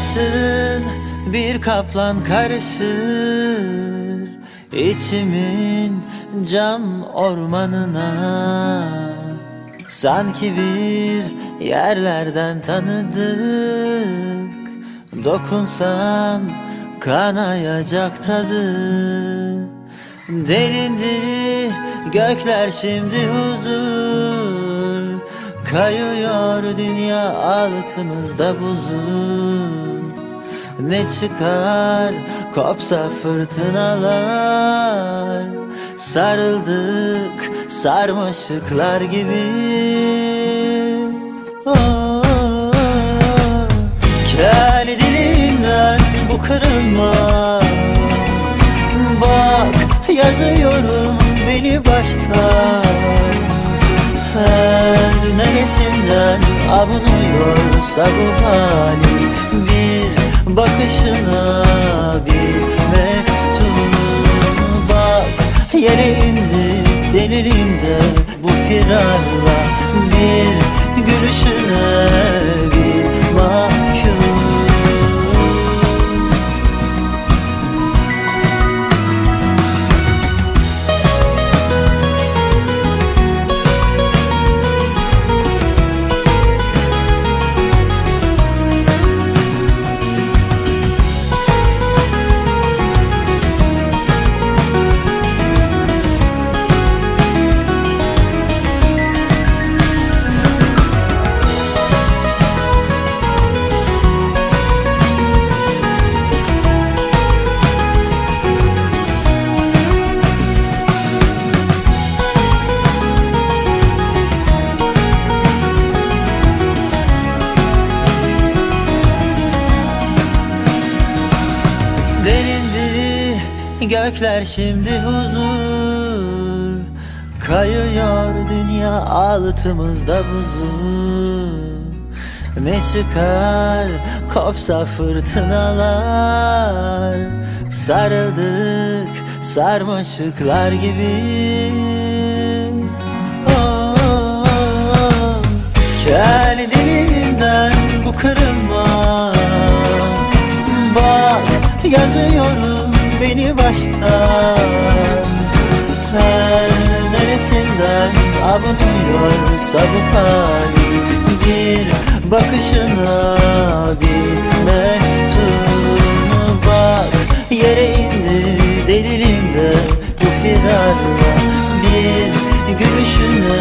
Sarışın bir kaplan karışır içimin cam ormanına. Sanki bir yerlerden tanıdık Dokunsam kanayacak tadı. Delindi gökler şimdi huzur. Kayıyor dünya altımızda buzul Ne çıkar? Kopsa fırtınalar. Sarıldık sarmaşıklar gibi. Oh, Kel dilimden bu kırılma. Bak yazıyorum beni baştan. Her neresinden abunuyorsa bu hali. Bir bakışına bir mektup Bak. Yere indi delilimde bu firarla Bir gülüşüne gökler şimdi huzur. Kayıyor dünya altımızda buzul Ne çıkar? Kopsa fırtınalar. Sarıldık sarmaşıklar gibi. Oh, oh, oh. Bu kırılma. Bak yazıyorum beni baştan. Her neresinden abunuyorsa bu hali Bir bakışına bir mektup Bak. Yere indi delilimde bu firarla. Bir gülüşüne